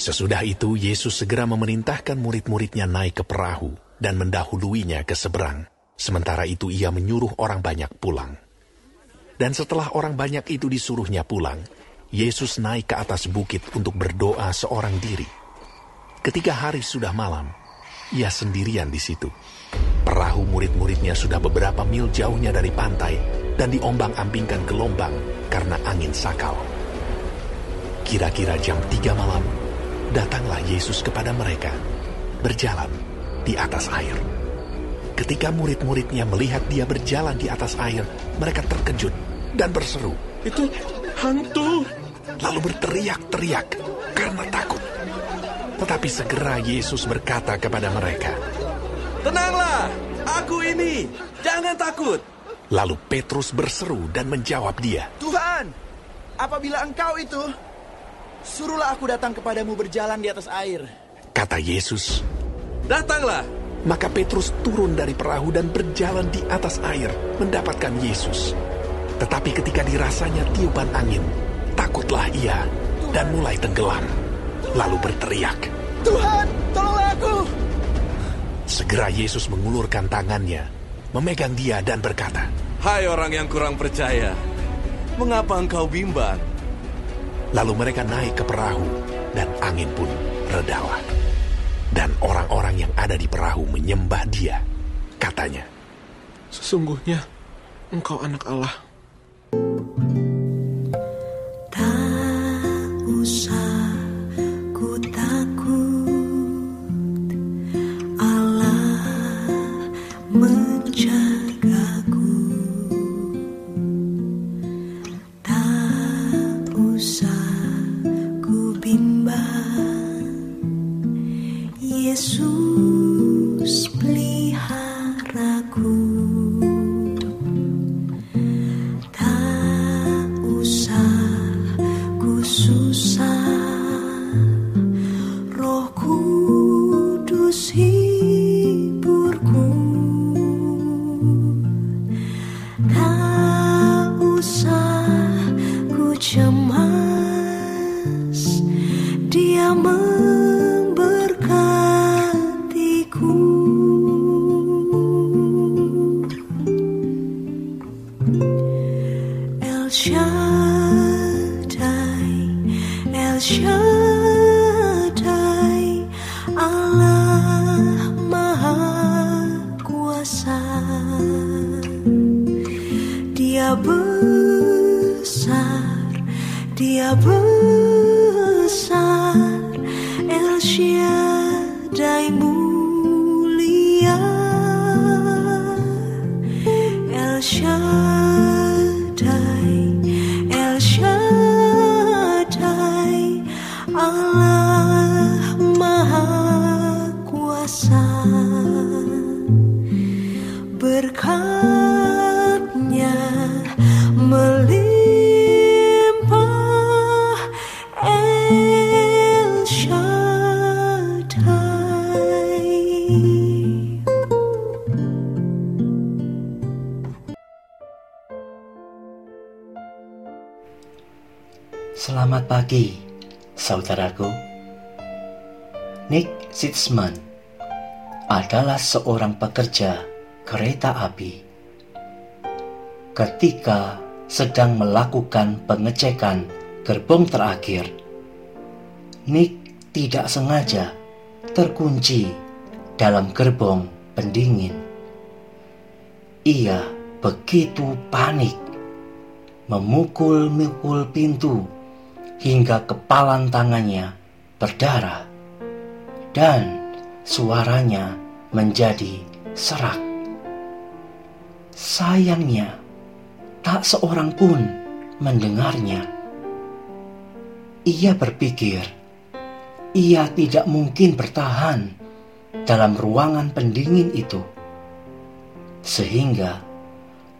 Sesudah itu Yesus segera memerintahkan murid-muridnya naik ke perahu dan mendahuluinya ke seberang. Sementara itu ia menyuruh orang banyak pulang. Dan setelah orang banyak itu disuruhnya pulang, Yesus naik ke atas bukit untuk berdoa seorang diri. Ketika hari sudah malam, ia sendirian di situ. Perahu murid-muridnya sudah beberapa mil jauhnya dari pantai dan diombang-ambingkan gelombang karena angin sakal. Kira-kira jam tiga malam, datanglah Yesus kepada mereka, berjalan di atas air. Ketika murid-muridnya melihat dia berjalan di atas air, mereka terkejut dan berseru, Itu hantu. lalu berteriak-teriak karena takut. Tetapi segera Yesus berkata kepada mereka, Tenanglah, aku ini. Jangan takut. lalu Petrus berseru dan menjawab dia, Tuhan, apabila engkau itu, suruhlah aku datang kepadamu berjalan di atas air. kata Yesus. Datanglah. Maka Petrus turun dari perahu dan berjalan di atas air mendapatkan Yesus. Tetapi ketika dirasanya tiupan angin, takutlah ia dan mulai tenggelam. Lalu berteriak. Tuhan, tolonglah aku. Segera Yesus mengulurkan tangannya, memegang dia dan berkata, Hai orang yang kurang percaya. Mengapa engkau bimbang? Lalu mereka naik ke perahu dan angin pun redalah. Dan orang-orang yang ada di perahu menyembah dia. Katanya, Sesungguhnya engkau anak Allah. Ku Dia besar, El Shaddai pagi, saudaraku. Nick Sitzman adalah seorang pekerja kereta api. Ketika sedang melakukan pengecekan gerbong terakhir, Nick tidak sengaja terkunci dalam gerbong pendingin. Ia begitu panik, memukul-mukul pintu hingga kepalan tangannya berdarah dan suaranya menjadi serak. Sayangnya, tak seorang pun mendengarnya. Ia berpikir ia tidak mungkin bertahan dalam ruangan pendingin itu, sehingga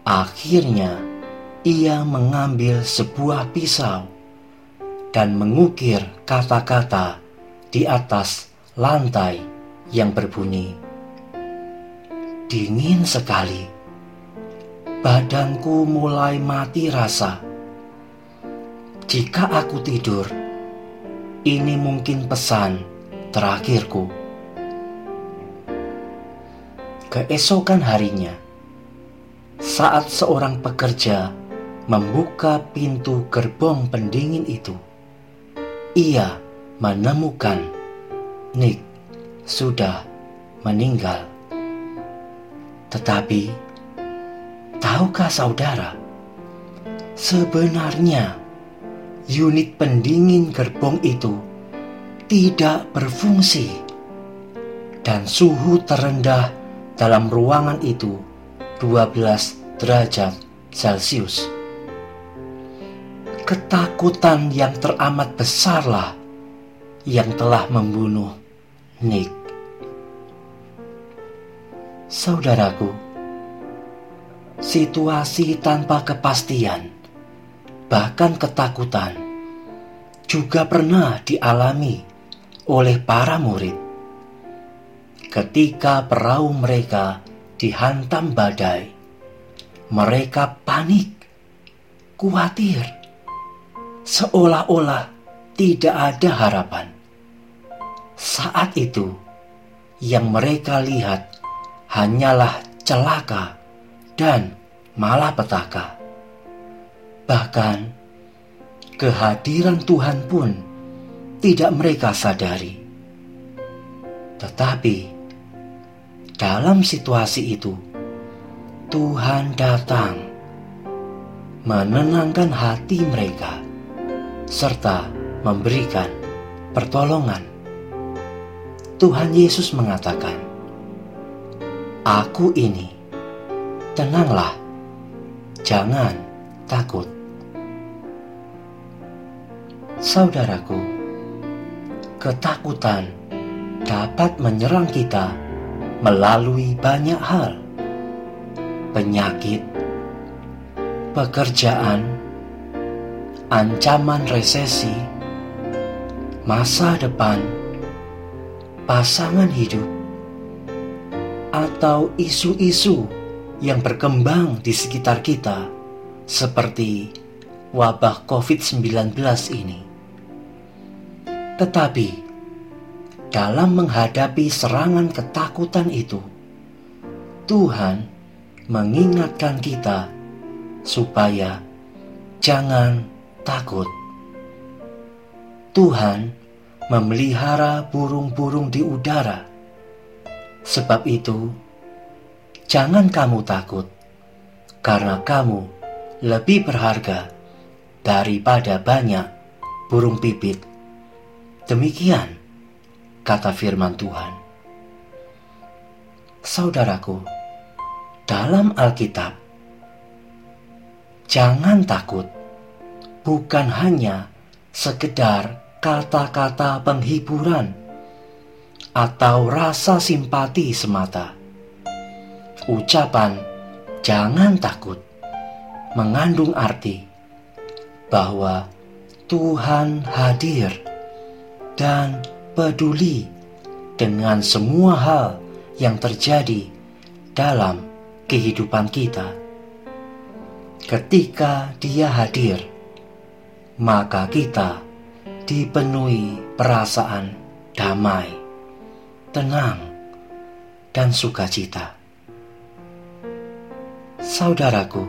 akhirnya ia mengambil sebuah pisau dan mengukir kata-kata di atas lantai yang berbunyi, "Dingin sekali, badanku mulai mati rasa. Jika aku tidur, ini mungkin pesan terakhirku. Keesokan harinya, saat seorang pekerja membuka pintu gerbong pendingin itu, ia menemukan Nick sudah meninggal. Tetapi, tahukah saudara, sebenarnya unit pendingin gerbong itu tidak berfungsi dan suhu terendah dalam ruangan itu 12 derajat Celcius ketakutan yang teramat besarlah yang telah membunuh Nick. Saudaraku, situasi tanpa kepastian, bahkan ketakutan, juga pernah dialami oleh para murid. Ketika perahu mereka dihantam badai, mereka panik, khawatir seolah-olah tidak ada harapan. Saat itu, yang mereka lihat hanyalah celaka dan malapetaka. Bahkan, kehadiran Tuhan pun tidak mereka sadari. Tetapi, dalam situasi itu, Tuhan datang menenangkan hati mereka serta memberikan pertolongan. Tuhan Yesus mengatakan, "Aku ini, tenanglah, jangan takut." Saudaraku, ketakutan dapat menyerang kita melalui banyak hal: penyakit, pekerjaan, ancaman resesi, masa depan, pasangan hidup, atau isu-isu yang berkembang di sekitar kita, seperti wabah COVID-19 ini. Tetapi, dalam menghadapi serangan ketakutan itu, Tuhan mengingatkan kita supaya jangan takut. Tuhan memelihara burung-burung di udara. Sebab itu, jangan kamu takut, karena kamu lebih berharga daripada banyak burung pipit. Demikian kata firman Tuhan. Saudaraku, dalam Alkitab, jangan takut bukan hanya sekedar kata-kata penghiburan atau rasa simpati semata. Ucapan "jangan takut" mengandung arti bahwa Tuhan hadir dan peduli dengan semua hal yang terjadi dalam kehidupan kita. Ketika Dia hadir, maka kita dipenuhi perasaan damai, tenang, dan sukacita. Saudaraku,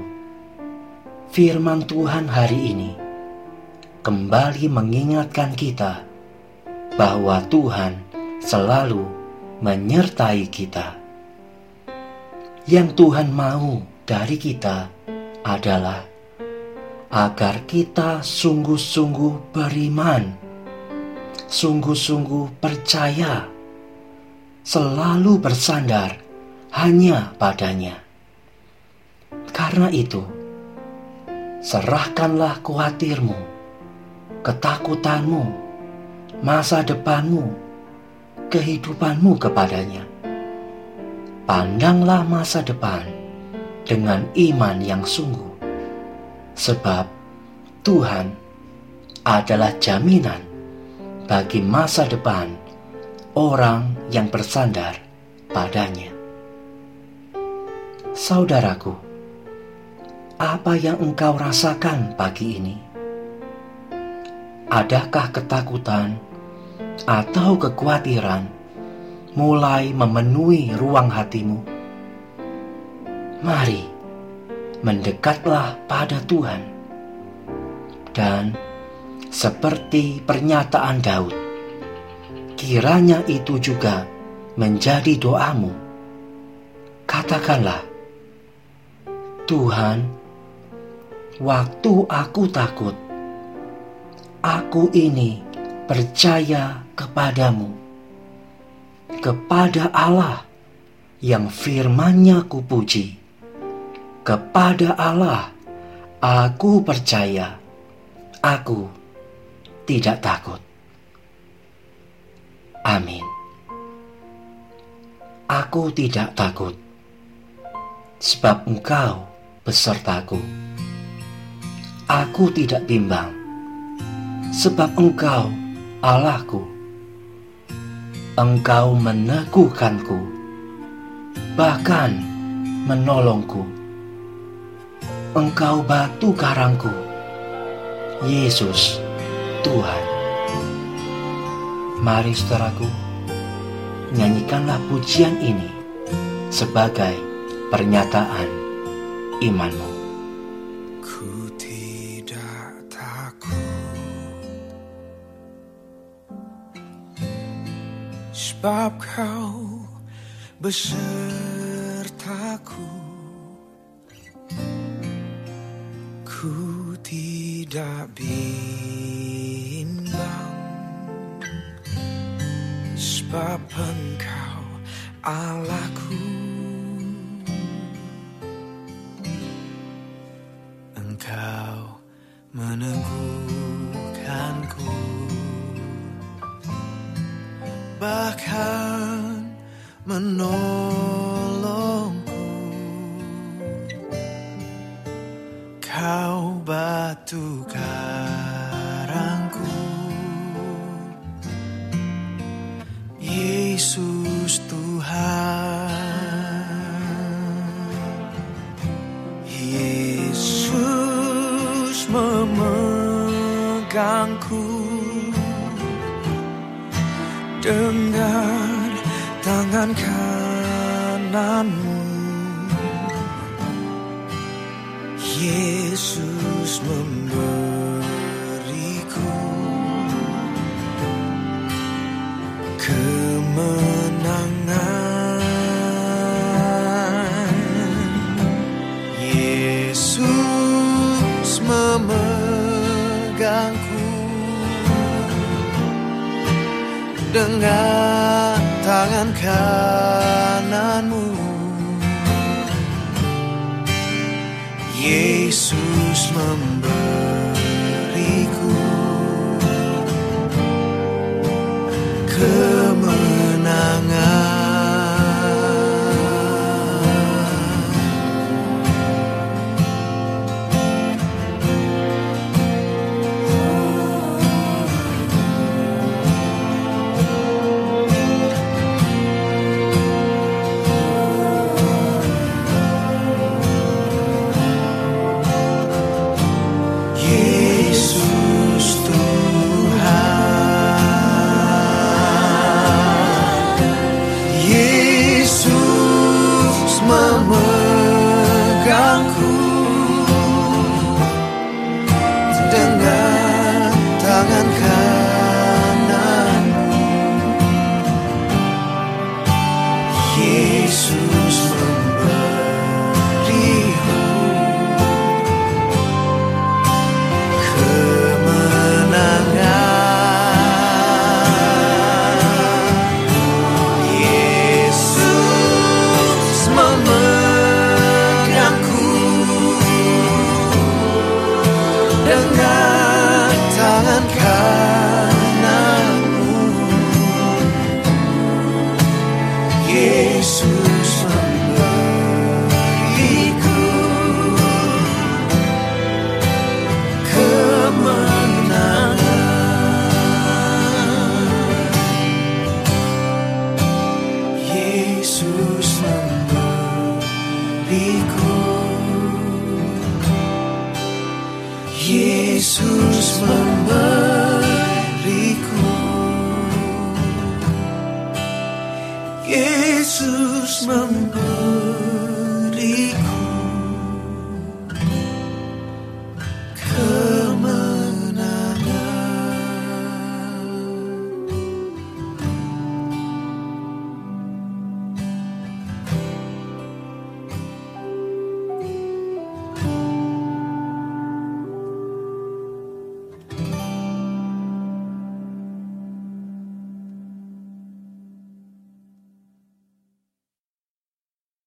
firman Tuhan hari ini kembali mengingatkan kita bahwa Tuhan selalu menyertai kita. Yang Tuhan mau dari kita adalah agar kita sungguh-sungguh beriman, sungguh-sungguh percaya, selalu bersandar hanya padanya. Karena itu, serahkanlah khawatirmu, ketakutanmu, masa depanmu, kehidupanmu kepadanya. Pandanglah masa depan dengan iman yang sungguh sebab Tuhan adalah jaminan bagi masa depan orang yang bersandar padanya. Saudaraku, apa yang engkau rasakan pagi ini? adakah ketakutan atau kekhawatiran mulai memenuhi ruang hatimu? Mari, mendekatlah pada Tuhan. Dan seperti pernyataan Daud, kiranya itu juga menjadi doamu. Katakanlah, Tuhan, waktu aku takut, aku ini percaya kepadamu, kepada Allah yang firman-Nya kupuji, kepada Allah aku percaya, aku tidak takut. Amin. Aku tidak takut, sebab Engkau besertaku. Aku tidak bimbang, sebab Engkau Allahku. Engkau meneguhkanku, bahkan menolongku. Engkau batu karangku, Yesus Tuhan. Mari saudaraku, nyanyikanlah pujian ini sebagai pernyataan imanmu. Ku tidak takut Sebab kau besertaku tidak bimbang Sebab engkau Allahku. Engkau meneguhkanku. Bahkan menolongku batu karangku. Yesus Tuhan. Yesus memegangku. Dengan tangan kananmu Yesus memberiku kemenangan. Yesus memegangku dengan tangan kananmu Yesus